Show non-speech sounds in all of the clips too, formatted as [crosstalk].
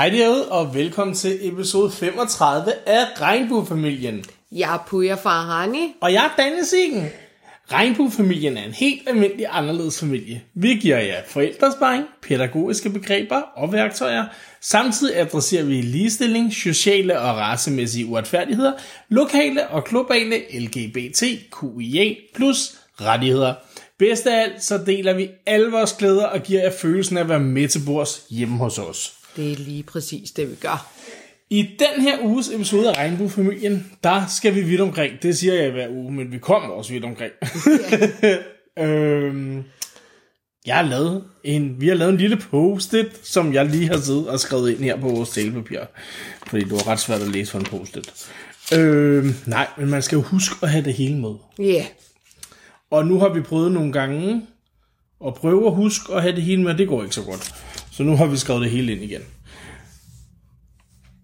Hej derude, og velkommen til episode 35 af Regnbuefamilien. Jeg er Puja Farhani. Og jeg er Daniel Siggen. Regnbuefamilien er en helt almindelig anderledes familie. Vi giver jer forældresparing, pædagogiske begreber og værktøjer. Samtidig adresserer vi ligestilling, sociale og racemæssige uretfærdigheder, lokale og globale LGBTQIA plus rettigheder. Bedst af alt, så deler vi alle vores glæder og giver jer følelsen af at være med til bords hjemme hos os. Det er lige præcis det, vi gør. I den her uges episode af Regnbuefamilien, der skal vi vidt omkring. Det siger jeg hver uge, men vi kommer også vidt omkring. [laughs] øhm, jeg har lavet en, vi har lavet en lille post-it, som jeg lige har siddet og skrevet ind her på vores talepapir. Fordi det var ret svært at læse for en post-it. Øhm, nej, men man skal jo huske at have det hele med. Ja. Yeah. Og nu har vi prøvet nogle gange at prøve at huske at have det hele med. Det går ikke så godt. Så nu har vi skrevet det hele ind igen.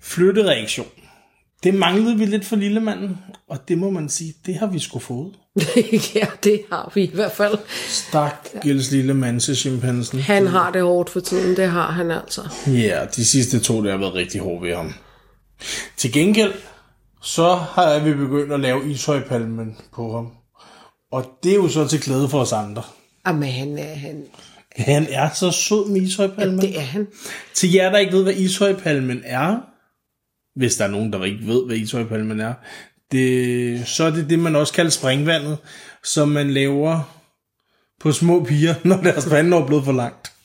Flyttereaktion. Det manglede vi lidt for lille manden, og det må man sige, det har vi sgu fået. [laughs] ja, det har vi i hvert fald. Stakkels lille mand til chimpansen. Han har det hårdt for tiden, det har han altså. Ja, de sidste to, der har været rigtig hårde ved ham. Til gengæld, så har vi begyndt at lave ishøjpalmen på ham. Og det er jo så til glæde for os andre. Jamen, han han, Han er så sød med ishøjpalmen. det er han. Til jer, der ikke ved, hvad ishøjpalmen er, hvis der er nogen, der ikke ved, hvad ishøjpalmen er, det, så er det det, man også kalder springvandet, som man laver på små piger, [laughs] når deres vand er blevet for langt. [laughs]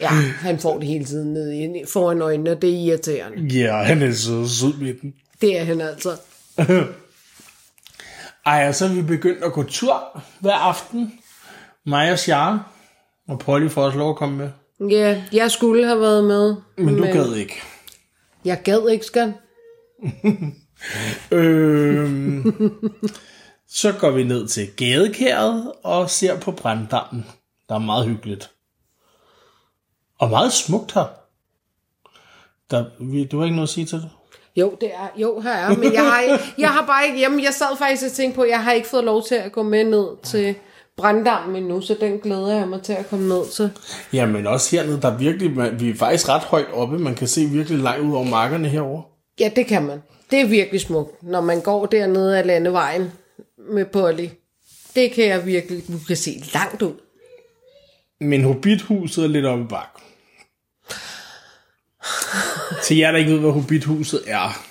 Ja, han får det hele tiden ned i, foran øjnene, og det er irriterende. Ja, han er så sød med den. Det er han altså. [laughs] Ej, og så er vi begyndt at gå tur hver aften. Mig og Char. Og Polly får også lov at komme med. Ja, jeg skulle have været med. Men du gad ikke. Jeg gad ikke, skal. [laughs] Øhm, så går vi ned til gadekæret og ser på branddammen. Der er meget hyggeligt. Og meget smukt her. Der, du har ikke noget at sige til det? Jo, det er, jo, her er, men jeg har, jeg har bare ikke, jamen jeg sad faktisk og tænkte på, jeg har ikke fået lov til at gå med ned til branddammen endnu, så den glæder jeg mig til at komme ned til. Jamen også hernede, der er virkelig, vi er faktisk ret højt oppe. Man kan se virkelig langt ud over markerne herover. Ja, det kan man. Det er virkelig smukt, når man går dernede af landevejen med Polly. Det kan jeg virkelig, du kan se langt ud. Men Hobbithuset er lidt oppe bak. Til jer, der ikke ved, hvad Hobbithuset er,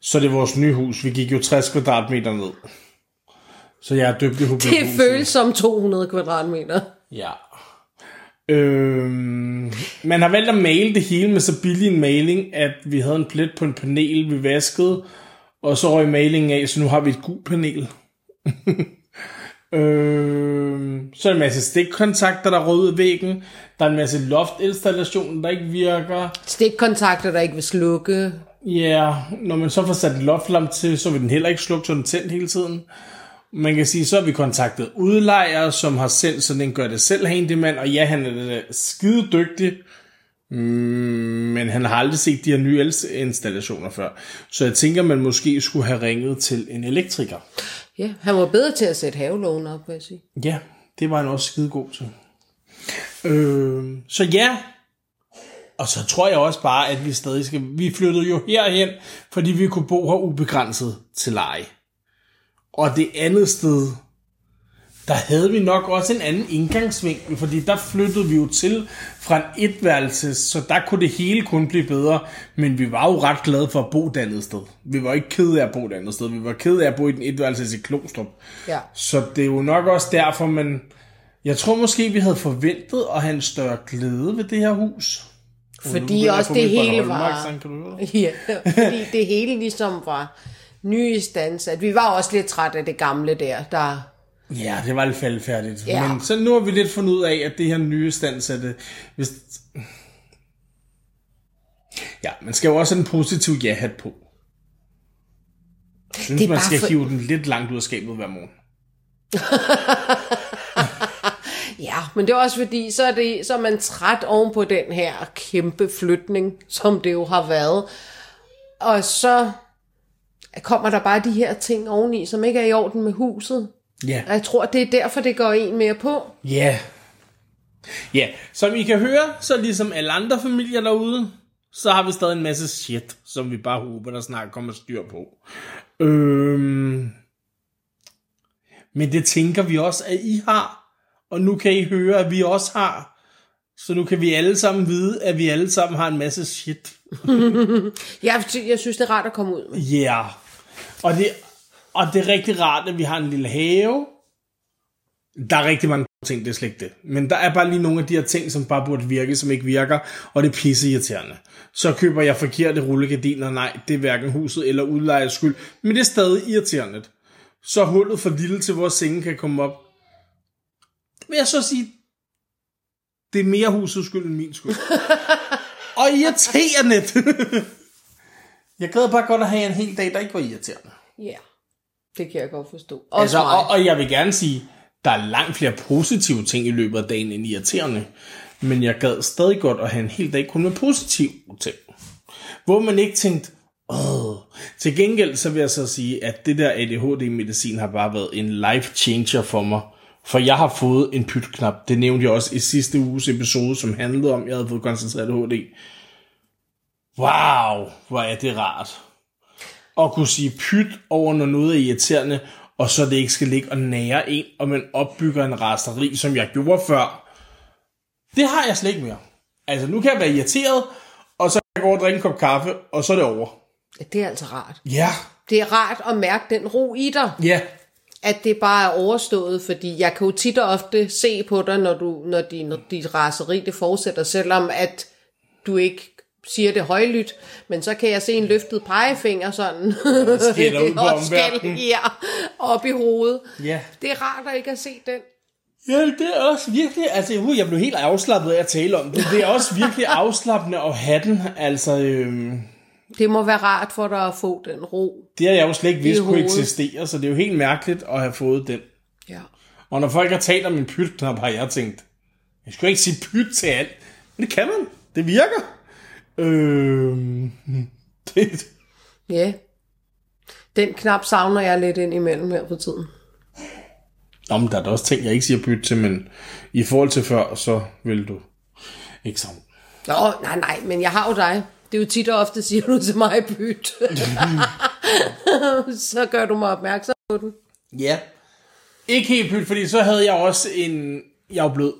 så er det vores nye hus. Vi gik jo 60 kvadratmeter ned. Så jeg er døbt i. Det føles som 200 kvadratmeter. Ja. Øhm, man har valgt at male det hele med så billig en maling, at vi havde en plet på en panel, vi vaskede, og så røg malingen af, så nu har vi et gult panel. [laughs] øhm, så er der en masse stikkontakter, der er røde væggen. Der er en masse loftinstallationer, der ikke virker. Stikkontakter, der ikke vil slukke. Ja, når man så får sat en loftlampe til, så vil den heller ikke slukke, så den tændt hele tiden. Man kan sige, så har vi kontaktet udlejere, som har sendt sådan en gør det selv handyman, og ja, han er skide dygtig, mm, men han har aldrig set de her nye elinstallationer før. Så jeg tænker, man måske skulle have ringet til en elektriker. Ja, han var bedre til at sætte havelågen op, vil jeg sige. Ja, det var han også skide god til. Øh, så ja, og så tror jeg også bare, at vi stadig skal... Vi flyttede jo herhen, fordi vi kunne bo her ubegrænset til leje. Og det andet sted, der havde vi nok også en anden indgangsvinkel, fordi der flyttede vi jo til fra en etværelse, så der kunne det hele kun blive bedre, men vi var jo ret glade for at bo et andet sted. Vi var ikke kede af at bo et andet sted, vi var kede af at bo i den etværelse i Klostrup. Ja. Så det er jo nok også derfor, men jeg tror måske, vi havde forventet at have en større glæde ved det her hus. Fordi også det hele var... [laughs] Ja, fordi det hele ligesom var nyistandsat. Vi var også lidt trætte af det gamle der, der... Ja, det var lidt faldfærdigt. Ja. Men så nu har vi lidt fundet ud af, at det her nye standsatte... Hvis... Ja, man skal jo også have en positiv ja-hat på. Jeg synes, Det man skal for- hive den lidt langt ud af skabet hver morgen. [laughs] Ja, men det er også fordi, så er, det, så er man træt oven på den her kæmpe flytning, som det jo har været. Og så kommer der bare de her ting oveni, som ikke er i orden med huset. Ja. Og jeg tror, det er derfor, det går en mere på. Ja. Ja, som I kan høre, så ligesom alle andre familier derude, så har vi stadig en masse shit, som vi bare håber, der snart kommer styr på. Øhm, men det tænker vi også, at I har. Og nu kan I høre, at vi også har. Så nu kan vi alle sammen vide, at vi alle sammen har en masse shit. [laughs] Jeg, jeg synes, det er rart at komme ud med. Ja. Yeah. Og det, og det er rigtig rart, at vi har en lille have. Der er rigtig mange ting, det er slet ikke det. Men der er bare lige nogle af de her ting, som bare burde virke, som ikke virker, og det er pisse irriterende. Så køber jeg forkerte rullegardiner, nej, det er hverken huset eller udlejers skyld, men det er stadig irriterende. Så hullet for lille til, hvor sengen kan komme op. Vil jeg så sige, det er mere husets skyld end min skyld. og irriterende. jeg gad bare godt at have en hel dag, der ikke var irriterende. Ja, det kan jeg godt forstå. Også Altså, mig. og, og jeg vil gerne sige, der er langt flere positive ting i løbet af dagen end irriterende. Men jeg gad stadig godt at have en hel dag kun med positive ting. Hvor man ikke tænkte, Åh. Til gengæld så vil jeg så sige, at det der ADHD-medicin har bare været en life changer for mig. For jeg har fået en pytknap. Det nævnte jeg også i sidste uges episode, som handlede om, at jeg havde fået koncentreret ADHD. Wow, hvor er det rart. At kunne sige pyt over, når noget er irriterende, og så det ikke skal ligge og nære en, og man opbygger en rasteri, som jeg gjorde før. Det har jeg slet ikke mere. Altså, nu kan jeg være irriteret, og så kan jeg gå og drikke en kop kaffe, og så er det over. Det er altså rart. Ja, Det er rart at mærke den ro i dig, ja, at det bare er overstået, fordi jeg kan jo tit og ofte se på dig, når, du, når din, dit raseri det fortsætter, selvom at du ikke siger det højlydt, men så kan jeg se en løftet pegefinger sådan, skælder [laughs] ud på omverdenen. ja, op i hovedet. ja. Det er rart at ikke at se den. Ja, det er også virkelig, altså uh, jeg blev helt afslappet af at tale om det. Det er også virkelig [laughs] afslappende at have den, altså øhm, Det må være rart for dig at få den ro. det har jeg jo slet ikke vidst kunne eksistere, så det er jo helt mærkeligt at have fået den. Ja. Og når folk har talt om en pytknap, har jeg tænkt, jeg skulle ikke sige pyt til alt. Men det kan man. Det virker. Øhm, [laughs] det, Ja. Den knap savner jeg lidt ind imellem her på tiden. Nå, men der er da også ting, jeg ikke siger pyt til, men i forhold til før, så vil du ikke savne. Nå, nej, nej, men jeg har jo dig. Det er jo tit og ofte, siger du til mig, byt. [laughs] så gør du mig opmærksom på den. Ja. Ikke helt pyt, fordi så havde jeg også en... Jeg var blød.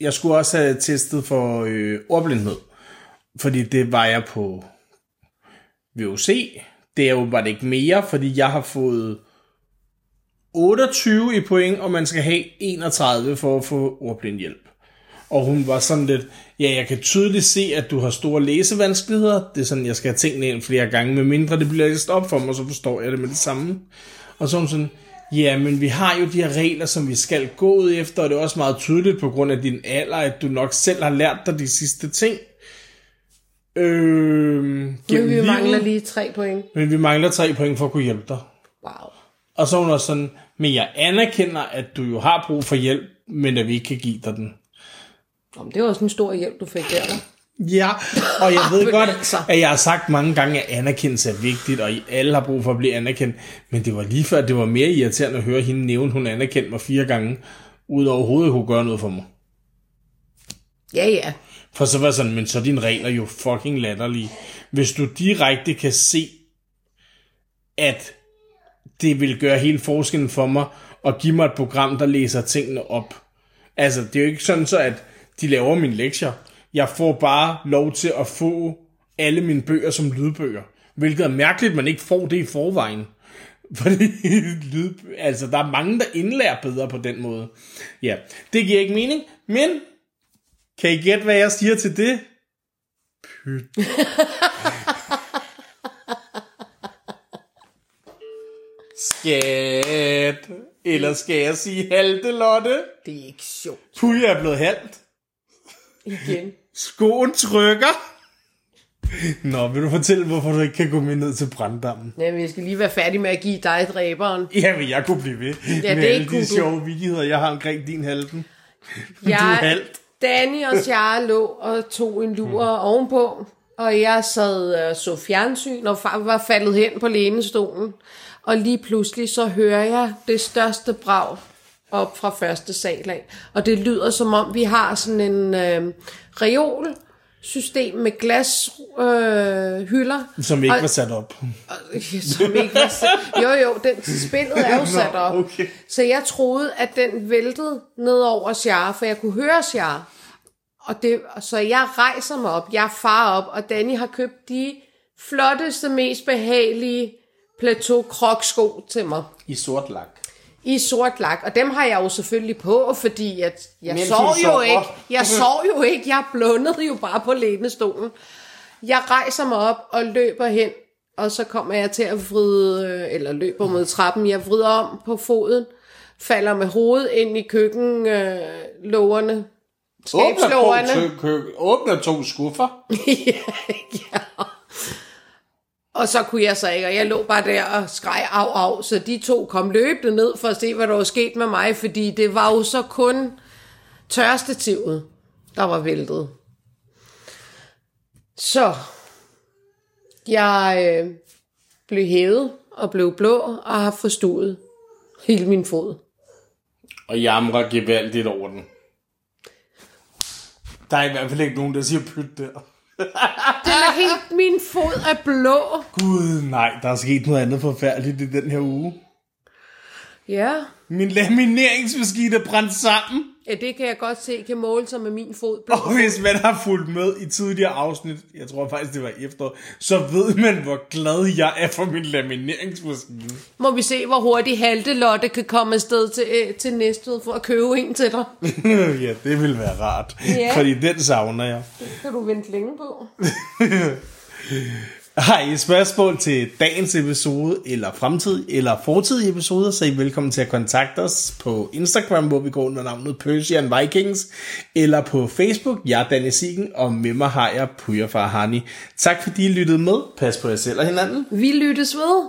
Jeg skulle også have testet for øh, ordblindhed. Fordi det var jeg på VUC. Det er jo bare ikke mere, fordi jeg har fået 28 i point, og man skal have 31 for at få ordblindhjælp. Og hun var sådan lidt, ja, jeg kan tydeligt se, at du har store læsevanskeligheder. Det er sådan, jeg skal have tingene ind flere gange, med mindre det bliver læst op for mig, så forstår jeg det med det samme. Og så hun sådan, ja, men vi har jo de her regler, som vi skal gå ud efter, og det er også meget tydeligt på grund af din alder, at du nok selv har lært dig de sidste ting. Øh, Men vi mangler lige tre point. men vi mangler tre point for at kunne hjælpe dig. Wow. Og så er hun også sådan, men jeg anerkender, at du jo har brug for hjælp, men at vi ikke kan give dig den. Jamen, det var også en stor hjælp, du fik der. Ja, og jeg [laughs] ved godt, altså. at jeg har sagt mange gange, at anerkendelse er vigtigt, og I alle har brug for at blive anerkendt. Men det var lige før, at det var mere irriterende at høre hende nævne, hun anerkendte mig fire gange, uden overhovedet at kunne gøre noget for mig. Ja, ja. For så var sådan, men så er dine regler jo fucking latterlige. Hvis du direkte kan se, at det vil gøre hele forskellen for mig, og give mig et program, der læser tingene op. Altså, det er jo ikke sådan så, at de laver mine lektier. Jeg får bare lov til at få alle mine bøger som lydbøger. Hvilket er mærkeligt, at man ikke får det i forvejen. [laughs] Fordi lyd, altså, der er mange, der indlærer bedre på den måde. Ja, det giver ikke mening, men kan I gætte, hvad jeg siger til det? Pyt. [laughs] Skat. Eller skal jeg sige halte, Lotte? Det er ikke sjovt. Puh, jeg er blevet halvt. Igen. Skoen trykker. Nå, vil du fortælle, hvorfor du ikke kan gå med ned til branddammen? Jamen, jeg skal lige være færdig med at give dig dræberen. Jamen, jeg kunne blive ved Ja, med det alle de du. sjove vidigheder, jeg har omkring din halten. Du Jeg, halvt. Danny og jeg lå og tog en lur ovenpå, og jeg sad og så fjernsyn, og far var faldet hen på lænestolen. Og lige pludselig så hører jeg det største brag. Op fra første sal af. Og det lyder som om, vi har sådan en øh, reol system med glashylder. Øh, hylder. Som ikke Og- var sat op. som ikke var sat. Jo, jo, den, spillet er jo [laughs] sat op. okay. Så jeg troede, at den væltede ned over Char, for jeg kunne høre Char. Og det, så jeg rejser mig op, jeg far op, og Danny har købt de flotteste, mest behagelige plateau kroksko til mig I sort lak. I sort lak, og dem har jeg jo selvfølgelig på, fordi at jeg Mens sov jo sover. ikke. Jeg sov jo ikke, jeg blundede jo bare på lænestolen. Jeg rejser mig op og løber hen, og så kommer jeg til at vride, øh, eller løber mod trappen, jeg vrider om på foden, falder med hovedet ind i køkkenlågerne, skabslågerne. Åbner to, kø, åbner to skuffer. [laughs] ja, ja. Og så kunne jeg så ikke, og jeg lå bare der og skreg af, af, så de to kom løbende ned for at se, hvad der var sket med mig, fordi det var jo så kun tørstativet, der var væltet. Så jeg øh, blev hævet og blev blå og har forstået hele min fod. Og jamrer gevaldigt over den. Der er i hvert fald ikke nogen, der siger pyt der. Den er helt, min fod er blå. Gud, nej, der er sket noget andet forfærdeligt i den her uge. Ja, Min lamineringsmaskine er brændt sammen. Ja det kan jeg godt se kan måle sig med min fod. Og hvis man har fulgt med i tidligere afsnit, jeg tror faktisk det var efter, så ved man, hvor glad jeg er for min lamineringsmaskine. Må vi se, hvor hurtigt Halte Lotte kan komme afsted til, øh, til Næstved for at købe en til dig. [laughs] ja, det vil være rart. Ja. Fordi den savner jeg. Kan du vente længe på? [laughs] Har I et spørgsmål til dagens episode, eller fremtid, eller fortidige episoder, så er I velkommen til at kontakte os på Instagram, hvor vi går under navnet Persian Vikings, eller på Facebook, jeg er Danny Siegen, og med mig har jeg Puja Farhani. Tak fordi I lyttede med. Pas på jer selv og hinanden. Vi lyttes ved.